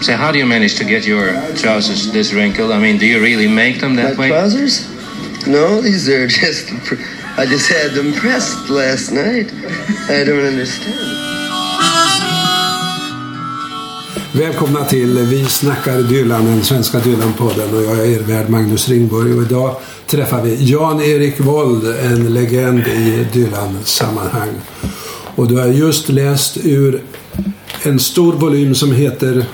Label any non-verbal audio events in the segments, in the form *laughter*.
So how do you manage to get your trousers this wrinkled? I mean, do you really make them that My way? trousers? No, these are *laughs* just. I just had them pressed last night. I don't understand. Välkomna till Vi snackar Dylan, den svenska Dylan-podden och jag är er värd Magnus Ringborg och idag träffar vi Jan-Erik Wold, en legend i Dylan-sammanhang. Och du har just läst ur en stor volym som heter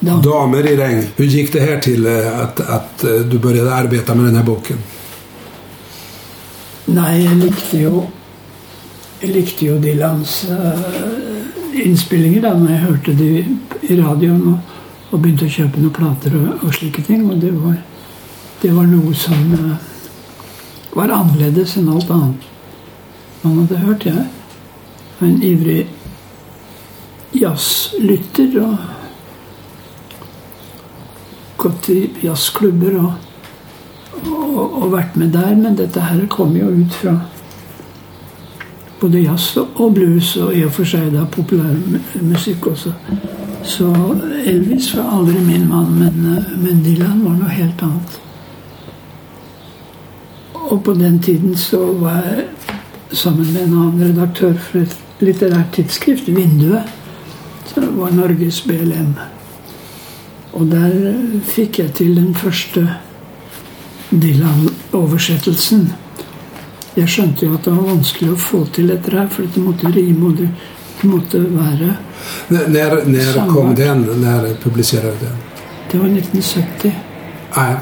Ja. Damer i regn. Hur gick det här till eh, att, att eh, du började arbeta med den här boken? Nei, jeg likte jo Jeg likte jo Dylans eh, innspillinger da når jeg hørte de i og, og begynte å kjøpe noen plater og, og slike ting. Og det var, det var noe som eh, var annerledes enn alt annet man hadde hørt. Jeg var en ivrig jazzlytter og gått i jazzklubber och, och, och, vært med der, men dette her kom jo ut fra både jazz og blues og i og for seg da populærmusikk også. Så Elvis var aldri min mann, men, men Dylan var noe helt annet. Og på den tiden så var jeg sammen med en annen redaktør for et litterært tidsskrift, Vinduet, som var Norges BLM. Og der eh, fikk jeg til den første Dylan-oversettelsen. Jeg skjønte jo at det var vanskelig å få til dette her, for det måtte rime, og det måtte være N- när när Samma. kom den? När publicerade du den? Det var 1970. Nej.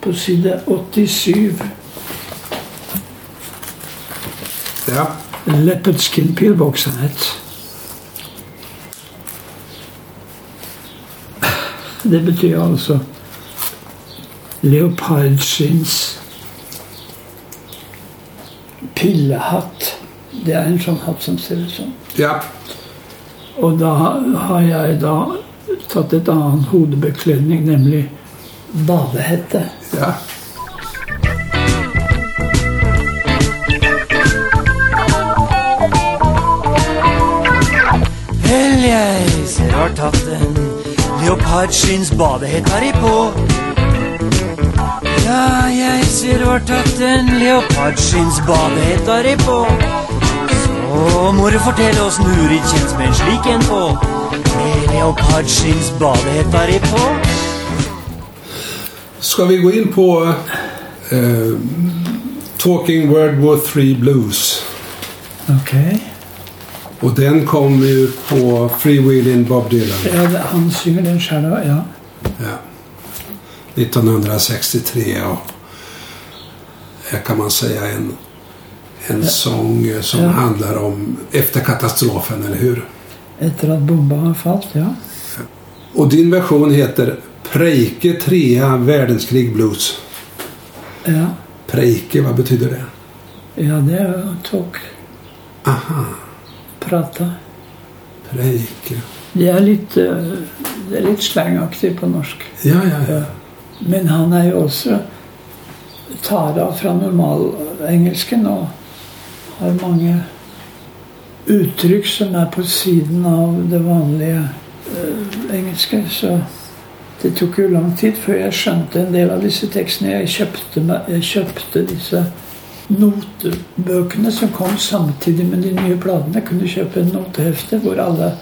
På side 87. Ja. Leopard skin pillbox het. Det betyr altså leopardskinns pillehatt. Det er en sånn hatt som ser ut sånn. Ja. Og da har jeg da tatt et annet hodebekledning, nemlig badehette. Ja. Du har tatt en leopardskinns badehett her i på. Ja, jeg ser du har tatt en leopardskinns badehett her i på. Så må du fortelle åssen Urid kjennes med en slik en på. Med leopardskinns badehett her i på. Ska vi gå in på eh, Talking World War 3 Blues? Ok. Och den kom ju på Freewheeling Bob Dylan. Ja, han synger den sjøl òg, ja. Ja. 1963 och här kan man säga en, en sång eh, som Ja. handlar om efter katastrofen, eller hur? Etter at bomba har falt, ja. Och din version heter Preike 3 Världskrig Blues. Ja, Preike, vad betyder det? ja det jo talk. Aha, Prata. Preike. Det er litt, eh, det er litt slangaktig på norsk. Ja, ja, ja. Men han er jo også tar av fra normalengelsken og har mange uttrykk som er på siden av det vanlige eh, engelske. Så det tok jo lang tid før jeg skjønte en del av disse tekstene. Jeg kjøpte, jeg kjøpte disse Notböckerna som kom samtidig med de nye platene. Jeg kunne kjøpe en notehefte hvor alle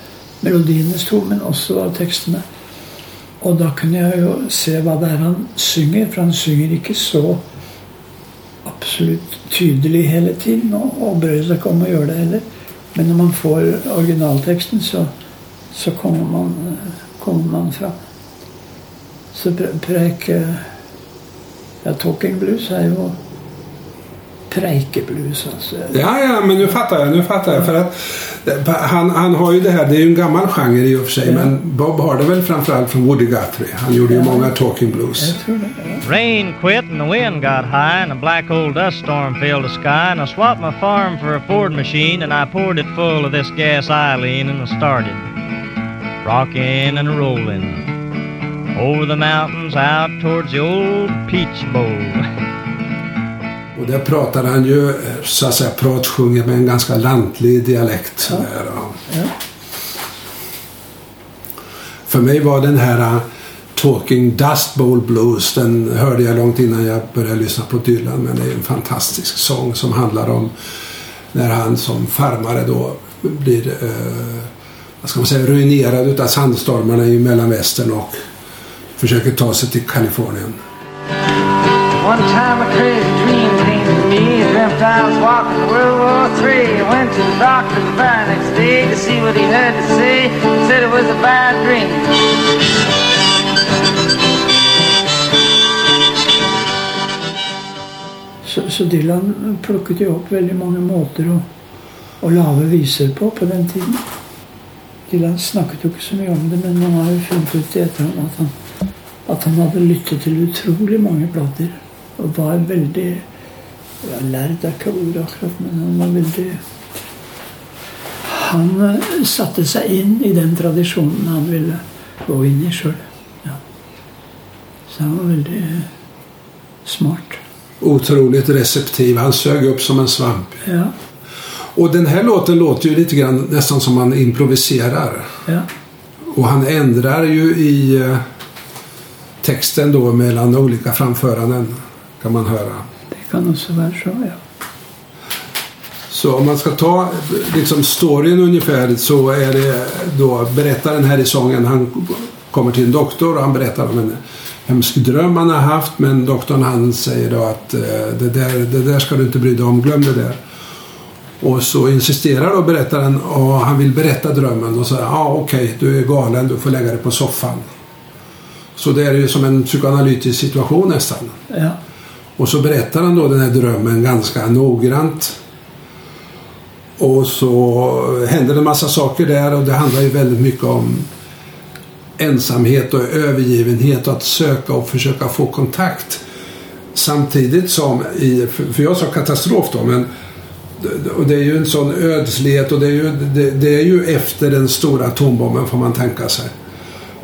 melodiene sto, men også tekstene. Og da kunne jeg jo se hva det er han synger, for han synger ikke så absolutt tydelig hele tiden, og, og bryr seg ikke om å gjøre det heller. Men når man får originalteksten, så, så kommer, man, kommer man fram. Så pre- preik eh, Ja, talking blues er jo preikeblues, altså. Ja, ja, men nu fattar jag. Nu fattar jag. För att han, han har ju det här, det är ju en gammal genre i och för sig, Ja. men Bob har det väl framförallt från Woody Guthrie. Han gjorde ju Ja. många talking blues. Rain quit and the wind got high and a black old dust storm filled the sky and I swapped my farm for a Ford machine and I poured it full of this gas Eileen and I started rocking and rolling over the mountains out towards the old Peach Bowl. *laughs* Och där pratar han ju, eh, så att säga, pratsjunger med en ganska lantlig dialekt. Sådär, och, Ja. För mig var den här uh, Talking Dust Bowl Blues, den hörde jag långt innan jag började lyssna på Dylan. Men det är en fantastisk sång som handlar om när han som farmare då blir eh, vad ska man säga, ruinerad utav sandstormarna i Mellanvästern och försöker ta sig till Kalifornien. One time a crazy dream Sometimes I dreamt walking World War III. I went to the doctor the very next day to see what he had to say. He said it was a bad dream. Så, så Dylan plukket jo opp veldig mange måter å, å lage viser på på den tiden. Dylan snakket jo ikke så mye om det, men man har jo funnet ut i etterhånd at han, at han hadde lyttet til utrolig mange plater. Og var veldig ja, Lærd ikke ordet akkurat, men han var veldig Han eh, satte seg inn i den tradisjonen han ville gå inn i sjøl. Ja. Så han var veldig eh, smart. Otroligt receptiv. Han sög upp som en svamp. Ja, Och den här låten låter ju lite grann nästan som man improviserar. ja. Och han ändrar ju i eh, texten då mellan olika framföranden kan man höra. Det kan også være så, ja. Så om man ska ta liksom storyn ungefär så är det då berättaren här i sången han kommer till en doktor och han berättar om en hemsk dröm han har haft men doktorn han säger då att eh, det där, det där ska du inte bry dig om, glöm det där. Och så insisterar då berättaren och han vill berätta drömmen och säger ja ah, okej du är galen, du får lägga dig på soffan. Så det är ju som en psykoanalytisk situation nästan. ja. Och så berättar han då den här drömmen ganska noggrant. Och så händer det en massa saker där och det handlar ju väldigt mycket om ensamhet och övergivenhet och att söka och försöka få kontakt. Samtidigt som i, för jag sa katastrof då, men och det är ju en sån ödslighet och det är ju, det, det är ju efter den stora atombomben får man tänka sig.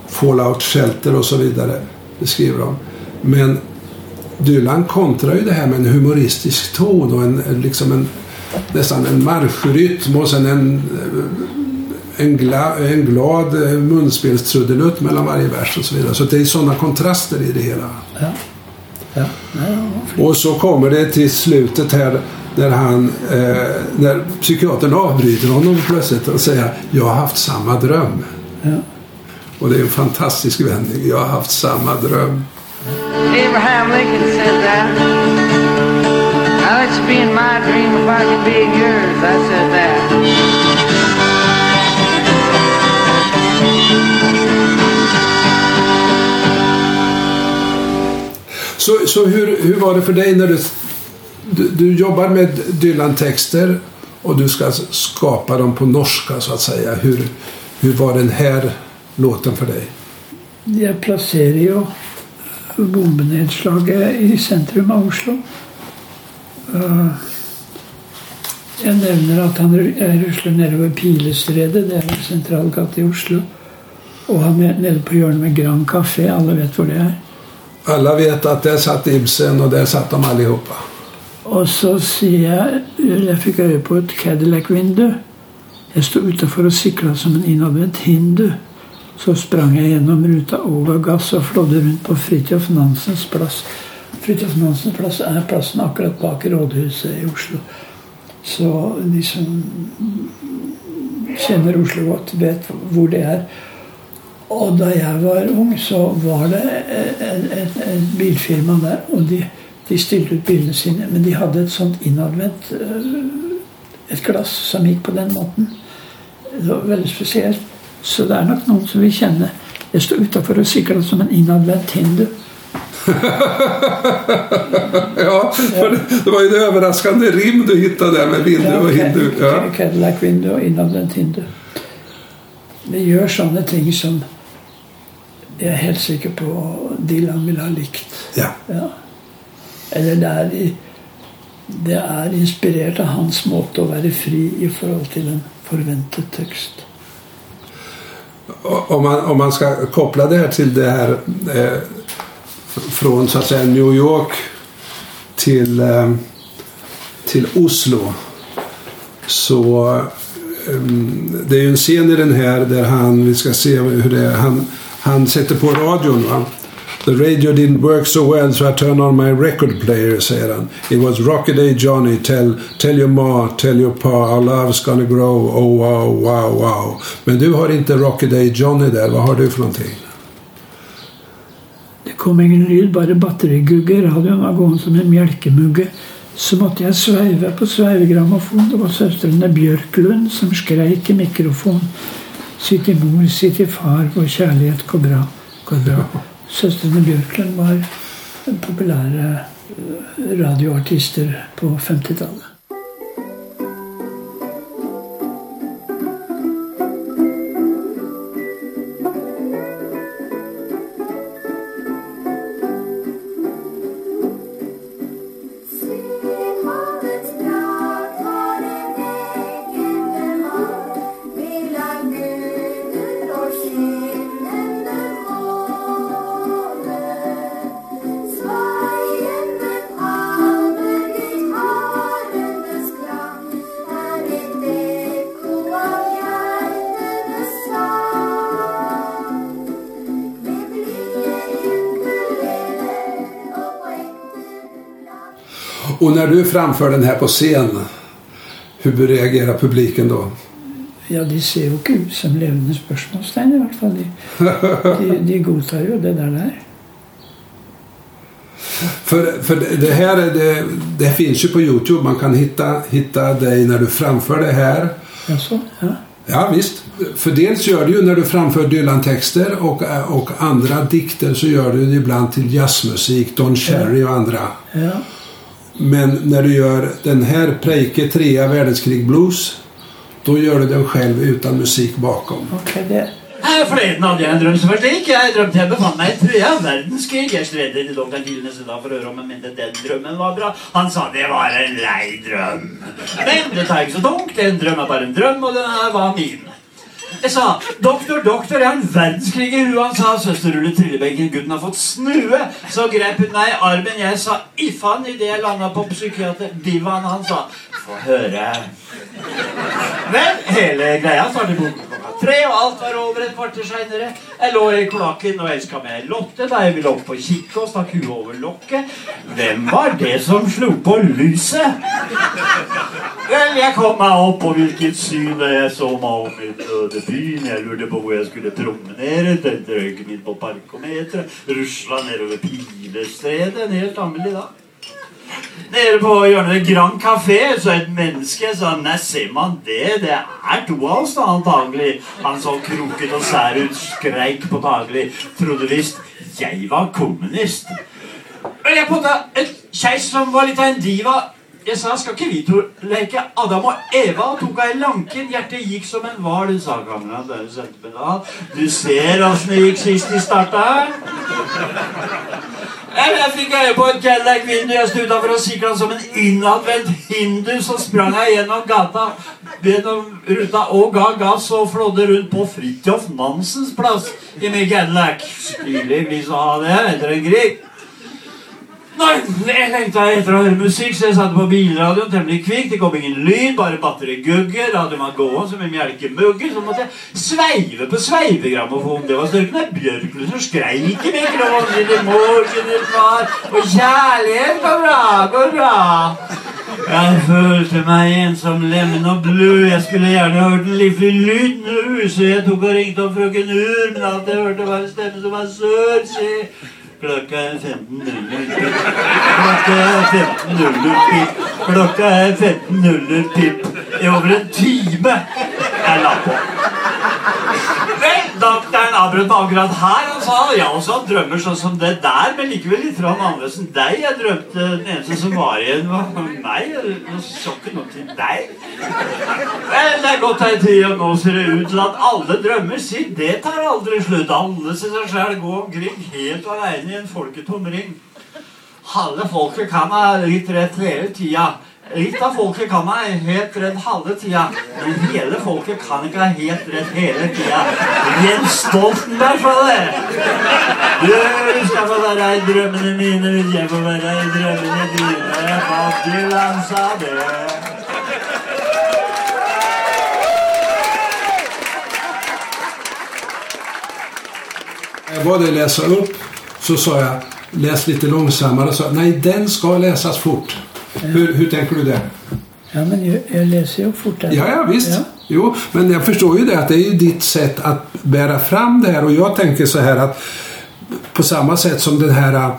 Fallout Shelter och så vidare beskriver de. Men Dylan kontrar ju det här med en humoristisk ton och en, liksom en, nästan en marschrytm och sen en, en, gla, en glad munspelstrudelutt mellan varje vers och så vidare. Så det är sådana kontraster i det hela. ja. ja. Flink. Och så kommer det till slutet här när han, eh, när psykiatern avbryter honom plötsligt och säger jag har haft samma dröm. Ja. Och det är en fantastisk vändning. Jag har haft samma dröm. Abraham Lincoln said that. I let you be in my dream if I can be in yours. I said that. Så, så hur, hur var det för dig när du, du, du jobbar med Dylan-texter och du ska skapa dem på norska så att säga. Hur, hur var den här låten för dig? Jeg plasserer jo bombenedslaget i sentrum av Oslo. Eh, Jeg nevner at han rusler nedover Pilestredet, det er en sentral gate i Oslo. Og han er nede på hjørnet med Grand Café, alle vet hvor det er. Alla vet att där satt Ibsen och där satt de allihopa. Og så sier jeg Jeg fikk øye på et Cadillac-vindu. Jeg sto utafor og sikla som en innadvendt hindu. Så sprang jag genom ruta og ga gass og flådde rundt på Fridtjof Nansens plass. Fridtjof Nansens plass er plassen akkurat bak rådhuset i Oslo. Så de som kjenner Oslo godt, vet hvor det er. Og da jeg var ung, så var det et, et, et bilfirma der. Og de, de stilte ut bilene sine. Men de hadde et sånt innadvendt øh, eh, Et glass som gikk på den måten. Det var veldig spesielt. Så det er nok noen som vil kjenne Jeg sto utafor og sikla som en innadvendt hindu. *laughs* Ja, för det, var ju det överraskande rim du hittade där med Vindu och Hindu. Ja. Cadillac-vindu og innadvendt hindu. Det gjør sånne ting som jeg er helt sikker på Dylan ville ha likt. Ja. Ja. Eller det i, det er inspirert av hans måte å være fri i forhold til en forventet tekst. Om man, om man ska koppla det här till det här eh, från så att säga New York till, eh, till Oslo så eh, det är ju en scen i den här där han, vi ska se hur det är, han, han sätter på radion. Va? The radio didn't work so well so I turned on my record player, säger han. It was Rocky Day Johnny, tell, tell your ma, tell your pa, our love's gonna grow, oh wow, wow, wow. Men du har inte Rocky Day Johnny där, vad har du för någonting? Det kom ingen lyd, bare batterigugge. Radioen var gående som en melkemugge. Så måtte jeg sveive på sveivegrammofon. Det var søstrene Bjørklund som skreik i mikrofon. Si til mor, si til far, vår kjærlighet går bra, går bra. *laughs* Søstrene Björklund var populära eh, radioartister på 50-talet. Och när du framför den här på scen, hur reagerar publiken då? Ja, de ser jo ikke ut som levende spørsmålstegn, i hvert fall. De, de, de godtar jo det der der. För, för det- det här är det, det finns ju på Youtube. Man kan hitta, hitta dig när du framför det här. Jaså? Ja. Ja visst. För dels gör du ju när du framför Dylan-texter och, och andra dikter så gör du det ibland till jazzmusik, Don Cherry och andra. ja. Men när du gör den här Preike trea världskrig blues då gör du den själv utan musik bakom. Ok, det Her Forleden hadde jeg en slik. Jeg drømte jeg befant meg i tredje verdenskrig. Jeg stredde til doktor Gilnes da for å høre om mente den drømmen var bra. Han sa det var en lei drøm. Men det tar ikke så tungt. En drøm er bare en drøm, og den her var min. Jeg sa 'Doktor, doktor, jeg han en verdenskrig i huet'. Han sa 'Søster ruller trillebenken, gutten har fått snue'. Så grep hun meg i armen. Jeg sa 'Ifan' idet jeg landa på psykiater Divan. Han sa 'Få høre'. Men hele greia startet på klokka tre, og alt var over et kvarter seinere. Jeg lå i kloakken og elska meg Lotte da jeg ville opp og kikke og stakk huet over lokket. Hvem var det som slo på lyset? Vel, jeg kom meg opp, og hvilket syn jeg så meg om i den øde byen. Jeg lurte på hvor skulle promenera. Tänkte røyken min på parkometern, Rusla ner över En helt annorlunda. Nere på hjørnet Grand Café så et menneske sa Nei, ser man det? Det er to av oss, da, antagelig. Han så kroket og sær ut, skreik påtagelig. Trodde visst jeg var kommunist. Men jeg putta, et tjej som var litt av en diva. Jeg sa skal ikke vi to leke Adam og Eva? Og tok av lanken. Hjertet gikk som en hval, sa kameraet. Du ser åssen det gikk sist de starta. Eller jeg fikk øye på en Cadillac-vindu jeg sto utenfor og sikla som en innadvendt hindu. Så sprang jeg gjennom gata gjennom ruta og ga gass og flådde rundt på Fridtjof Nansens plass i min Cadillac. Stilig vi å ha det etter en krig. Nei, jeg lengta etter å høre musikk, så jeg satte på bilradioen temmelig kvikt. Det kom ingen lyd, bare batterigugger. Radioen var gående som en melkemugge. Så måtte jeg sveive på sveivegrammofonen. Det var større enn Bjørklund som skreik i mikrofonen sin i morgen i far. Og kjærlighet går bra, går bra. Jeg følte meg ensom, lemen og blød. Jeg skulle gjerne hørt en livlig lyd nå, så jeg tok og ringte opp frøken Ur, men alt jeg hørte, var en stemme som var sør. Se, klokka er 15.00 pip. Klokka er 15.00 pip. Klokka er 15.00 pip. I över en timme. Jag la på. Vel, doktoren avbrøt meg akkurat her. Han sa jeg har også har drømmer sånn som det der, men likevel litt fra annerledes enn deg. Jeg drømte den eneste som var igjen, var meg. Jeg så ikke noe til deg. Vel, det er gått ei tid, og nå ser det ut til at alle drømmer sier Det tar aldri slutt. Alle ser seg sjæl gå omkring helt aleine i en folketom ring. Halve folket kan ha litt rett hele tida. Litt av folket kan være helt redd halva tiden men hela folket kan inte være helt redd hele tida. Jens Stoltenberg, sa det! Du ska få vara i drömmarna mina vil jeg få vara i drömmarna dina... Fattigland sa det. Vad det läsa upp så sa jag läs lite långsammare. Så, nej, den ska läsas fort. Hur, hur tänker du där? Ja, men jag, läser ju fortare. Ja, ja visst. Ja. Jo, men jag förstår ju det att det är ju ditt sätt att bära fram det här och jag tänker så här att på samma sätt som den här äh,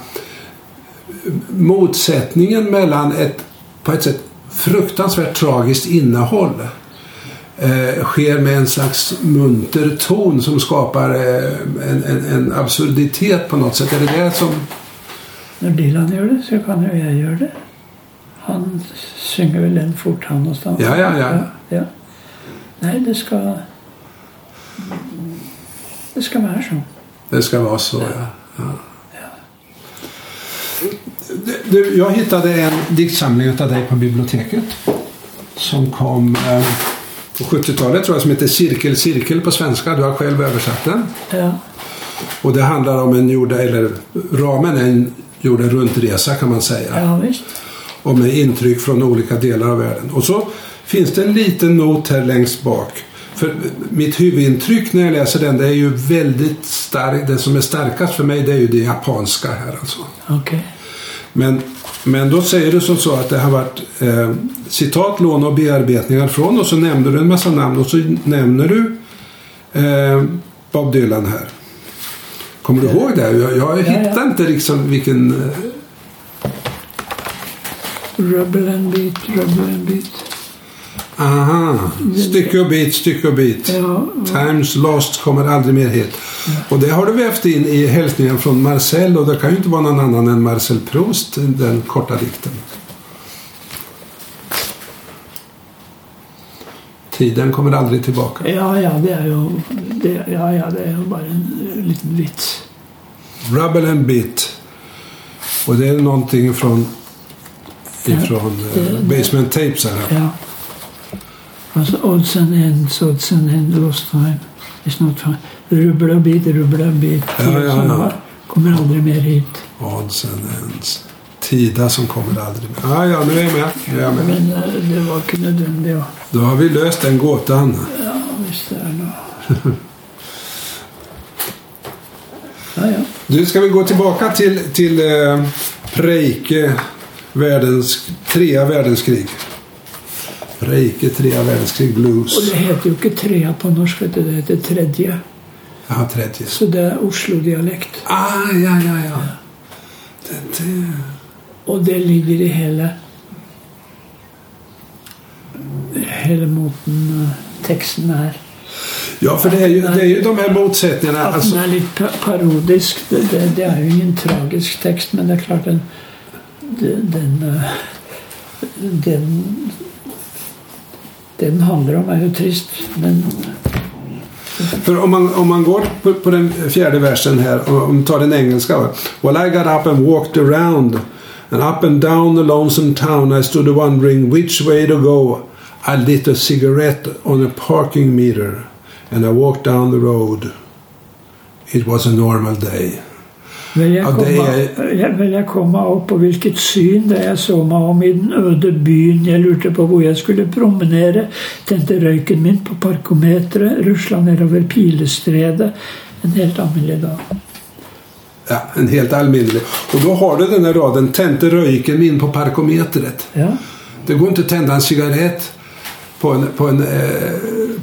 motsättningen mellan ett på ett sätt fruktansvärt tragiskt innehåll eh, sker med en slags munter ton som skapar eh, en, en, en absurditet på något sätt. Är det det som... När Dylan gör det så kan ju jag göra det. Han synger väl den fort han någonstans. Ja, ja, ja. ja, ja. Nej, det ska... Det ska vara så. Det ska vara så, ja. ja. Du, jag hittade en diktsamling av dig på biblioteket. Som kom eh, på 70-talet tror jag, som heter Cirkel, cirkel på svenska. Du har själv översatt den. Ja. Och det handlar om en gjorda, eller ramen är en gjord en runtresa kan man säga. ja, visst. Och med intryck från olika delar av världen. Och så finns det en liten not här längst bak. För mitt huvudintryck när jag läser den det är ju väldigt starkt. Det som är starkast för mig det är ju det japanska här alltså. Okej. Men, men då säger du som så att det har varit eh, citat, lån och bearbetningar från och så nämner du en massa namn och så nämner du eh, Bob Dylan här. Kommer du ihåg det? Jag, jag Ja, hittar ja. inte liksom vilken... Rubble and beat, rubble and beat. Aha, stycke och bit, stycke och bit. Ja, Times lost kommer aldrig mer hit. Och det har du vävt in i hälsningen från Marcel och det kan ju inte vara någon annan än Marcel Proust, den korta dikten. Tiden kommer aldrig tillbaka. ja, ja, det är ju, det, ja, ja, det är ju bara en liten vits. Rubble and Bit. Och det är någonting från ifrån det- eh, det- Basement Tapes här. Ja. Alltså odds and ends, odds and ends, lost time. It's not fine. Rubbla bit, rubbla bit. Ja, ja, Som ja. Kommer aldrig mer hit. Odds and ends. Tida som kommer aldrig med. Ah, ja, nu är jag med. Nu är jag med. Men eh, det var inte nödvändigt. Ja, Då har vi löst den gåtan. ja visst är det. *laughs* Ja, ja. Du, ska vi gå tillbaka till, till eh, Preike, världens, trea världskrig. Preike, trea världskrig, blues. Och det heter ju inte trea på norska, det heter tredje. Jaha, 30. Så det är Oslo-dialekt. Ah, ja, ja, ja. Det, det. Och det ligger i hela hela måten eh, texten är. Ja, för det är, ju, det är ju de här motsättningarna. Att Alltså, den är lite pa- parodisk, det, det, det är ju ingen tragisk text men det är klart den, den, den, den, den handlar om är ju trist. Men för om man, om man går på, på den fjärde versen här, om vi tar den engelska. Well, I got up and walked around and up and down the lonesome town I stood wondering which way to go. I lit a cigarette on a parking meter and I walked down the road. It was a normal day vill jag, Ja, komma, är- jag, vill jag komma upp på vilket syn det jag såg mig om i den öde byn. Jag lurte på hvor jag skulle promenera. Tände röken min på parkometret, rusla ner över Pilesträdet. En helt annorlunda dag. Ja, en helt allmännlig. Och då har du den här raden, tände röjken in på parkometret. Ja. Det går inte att tända en cigarett på en, på en eh,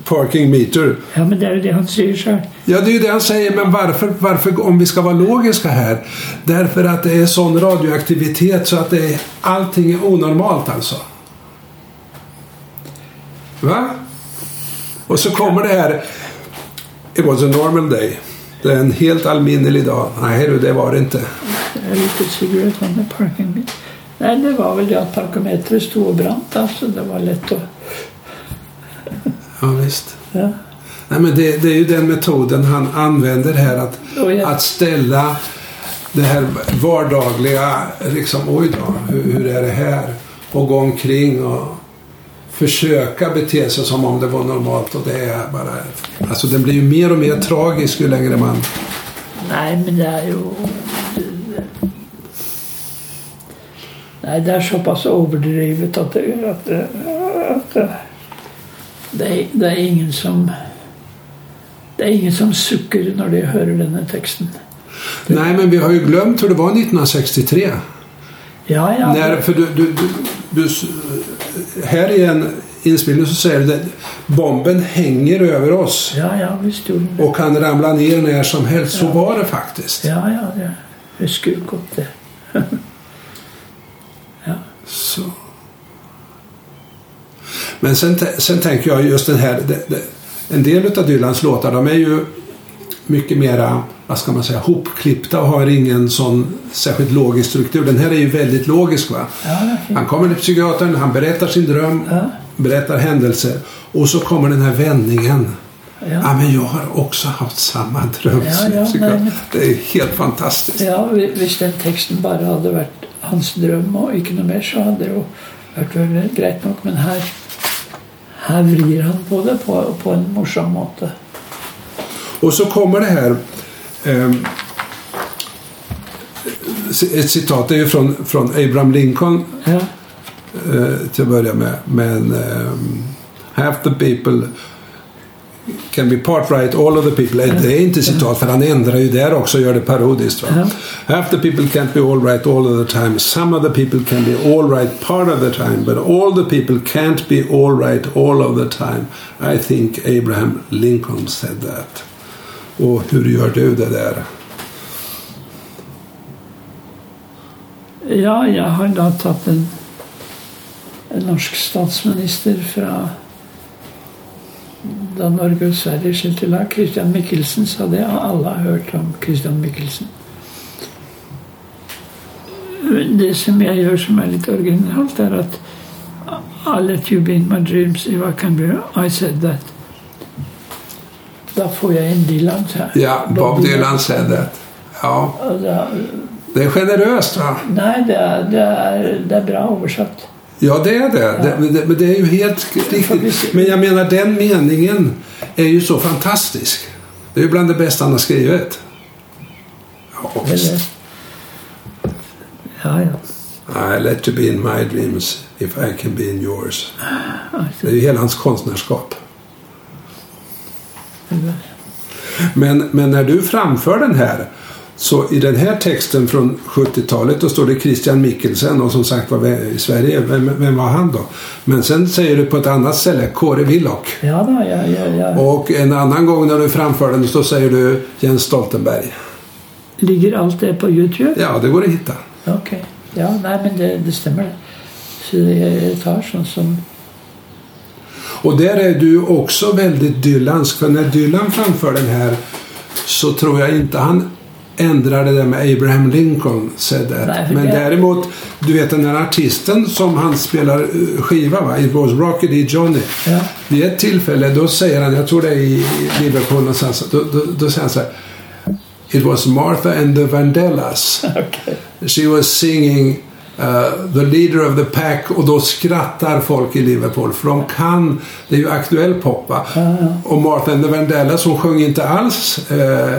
parking meter. ja, men det är ju det han säger själv. Ja, det är ju det han säger, men varför, varför, om vi ska vara logiska här? Därför att det är sån radioaktivitet så att det är, allting är onormalt alltså. Va? Och så kommer det här. It was a normal day. Det är en helt allminnelig dag. Nej du, det var det inte. Jag lite cigarett the parking. Nej, det var väl det att parkometret stod och brann. Alltså, det var lätt att... Ja, visst. Ja. Nej, men det, det är ju den metoden han använder här. Att, Och jag- att ställa det här vardagliga, liksom oj då, hur, hur är det här? Och gå omkring och försöka bete sig som om det var normalt. Och det är bara... Alltså den blir ju mer och mer tragisk ju längre man... Nej, men det är ju... Nej, det är så pass överdrivet att det, att, det- att det, det, är, det är ingen som... Det är ingen som suckar när de hör den här texten. Nej, men vi har ju glömt hur det var 1963. Ja, ja. När, för du, du, du, här i en inspelning så säger du att bomben hänger över oss Ja, ja, visst gjorde det. och kan ramla ner när som helst. Så var det faktiskt. Ja, ja, det, det skulle gått det. Så. Men sen, sen tänker jag just den här... Det, det, en del av Dylans låtar de är ju mycket mera, vad ska man säga, hopklippta och har ingen sån särskilt logisk struktur. Den här är ju väldigt logisk va. Ja. Han kommer till psykiatern, han berättar sin dröm, Ja. berättar händelser och så kommer den här vändningen. Ja. Ja. men jag har också haft samma dröm. Ja, ja, psykiater." men- Det är helt fantastiskt. Ja, vi- hvis den teksten bare hadde vært hans drøm og ikke noe mer, så hadde det vært vel greit nok. Men her, her vrir han på det på, på en morsom måte. Och så kommer det här ehm, ett citat, är ju från, från Abraham Lincoln Ja, eh, till att börja med. Men ehm, half the people can be part right, all of the people. Eh, Det är inte citat för han ändrar ju där också och gör det parodiskt. Va? Ja. Half the people can't be all right all of the time. Some of the people can be all right part of the time. But all the people can't be all right all of the time. I think Abraham Lincoln said that. Och hur gör du det där? ja jeg har da tatt en, en norsk statsminister fra da Norge og Sverige skilte lag, Christian Michelsen, så har alle hørt om Christian Michelsen. Det som jeg gjør som er litt originalt, er at I let you be in my dreams if I can be I said that. Da får jeg inn Dylan. her. Ja, Bob Dylan said that. Ja, det är generöst va? nei, det er, det, er, det er bra oversatt. Ja, det är det. det. men det. Men det är ju helt riktigt. Men jag menar, den meningen är ju så fantastisk. Det är ju bland det bästa han har skrivit. Ja, visst. Ja, ja. I let you be in my dreams if I can be in yours. Alltså, Det är ju hela hans konstnärskap. Men, men när du framför den här så i den här texten från 70-talet då står det Christian Mickelsen och som sagt var i Sverige, vem, vem var han då? Men sen säger du på ett annat ställe Kåre Willoch. ja da, ja, ja, ja. Och en annan gång när du framför den så säger du Jens Stoltenberg. Ligger alt det på YouTube? Ja, det går att hitta. Ok. Ja, nei, men det, det stemmer, det. Så jeg tar sånn som Och där är du också väldigt Dylansk. För när Dylan framför den här så tror jag inte han ändrar det där med Abraham Lincoln said that. Nej, Men däremot, du vet den här artisten som han spelar eh, skiva va? It was Rocky D. Johnny. Ja. Vid ett tillfälle då säger han, jag tror det är i Liverpool någonstans, då, då, då säger han så här. It was Martha and the Vandellas. *laughs* Ok. She was singing uh, The leader of the pack och då skrattar folk i Liverpool för de kan, det är ju aktuell pop va? Och Martha and the Vandellas hon sjöng inte alls uh,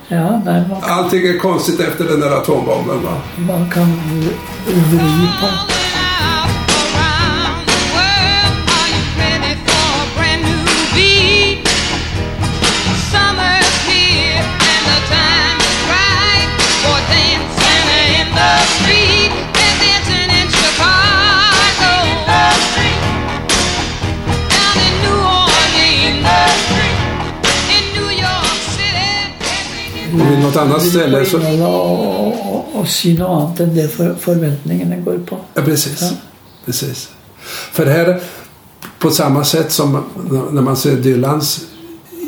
Ja, nei, man, allting är konstigt efter den där atombomben va? man kan v- Och vid något annat ställe så... og, og, og si noe annet enn det for, forventningene går på. Ja, precis. Ja. precis. För här, på samma sätt som när man ser Dylans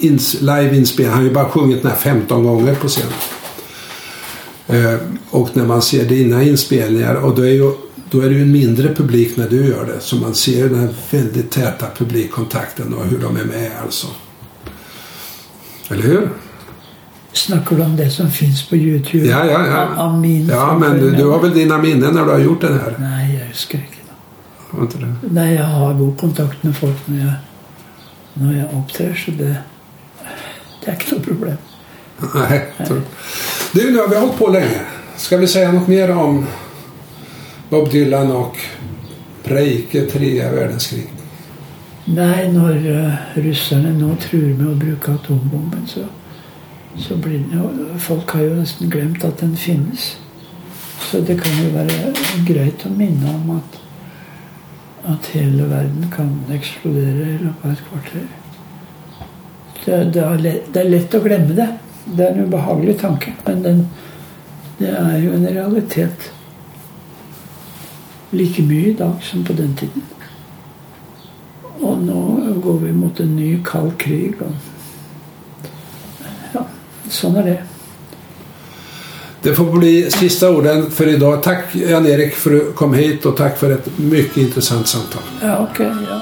ins- live-inspelning, han har ju bara sjungit den här 15 gånger på scen. Eh, och när man ser dina inspelningar, och då är, ju, då är det ju en mindre publik när du gör det. Så man ser den här väldigt täta publikkontakten och hur de är med alltså. Eller hur? Snackar du om det som finns på Youtube? Ja, ja, ja. Av, min Ja, men du, du har väl dina minnen när du har gjort den här? Nej, jag. Har inte det? Nej, jag har god kontakt med folk när jag, när jag uppträder så det, det är något problem. Nej. Så. Du, nu har vi hållit på länge. Ska vi säga något mer om Bob Dylan och Preike tredje världskrig? Nej, när uh, ryssarna nu tror med att bruka atombomben så, så blir Folk har ju nästan glömt att den finns. Så det kan ju vara grejt att minna om att, att hela världen kan explodera i loppet ett kvarter. Det, det, är lätt, det är lätt att glömma det. Det är en obehaglig tanke. Men den, det är ju en realitet. Lika mycket idag som på den tiden. Och nu går vi mot en ny kall krig. Och, sån är det. Det får bli sista orden för idag. Tack Jan-Erik för att du kom hit och tack för ett mycket intressant samtal. Ja, okej. ja.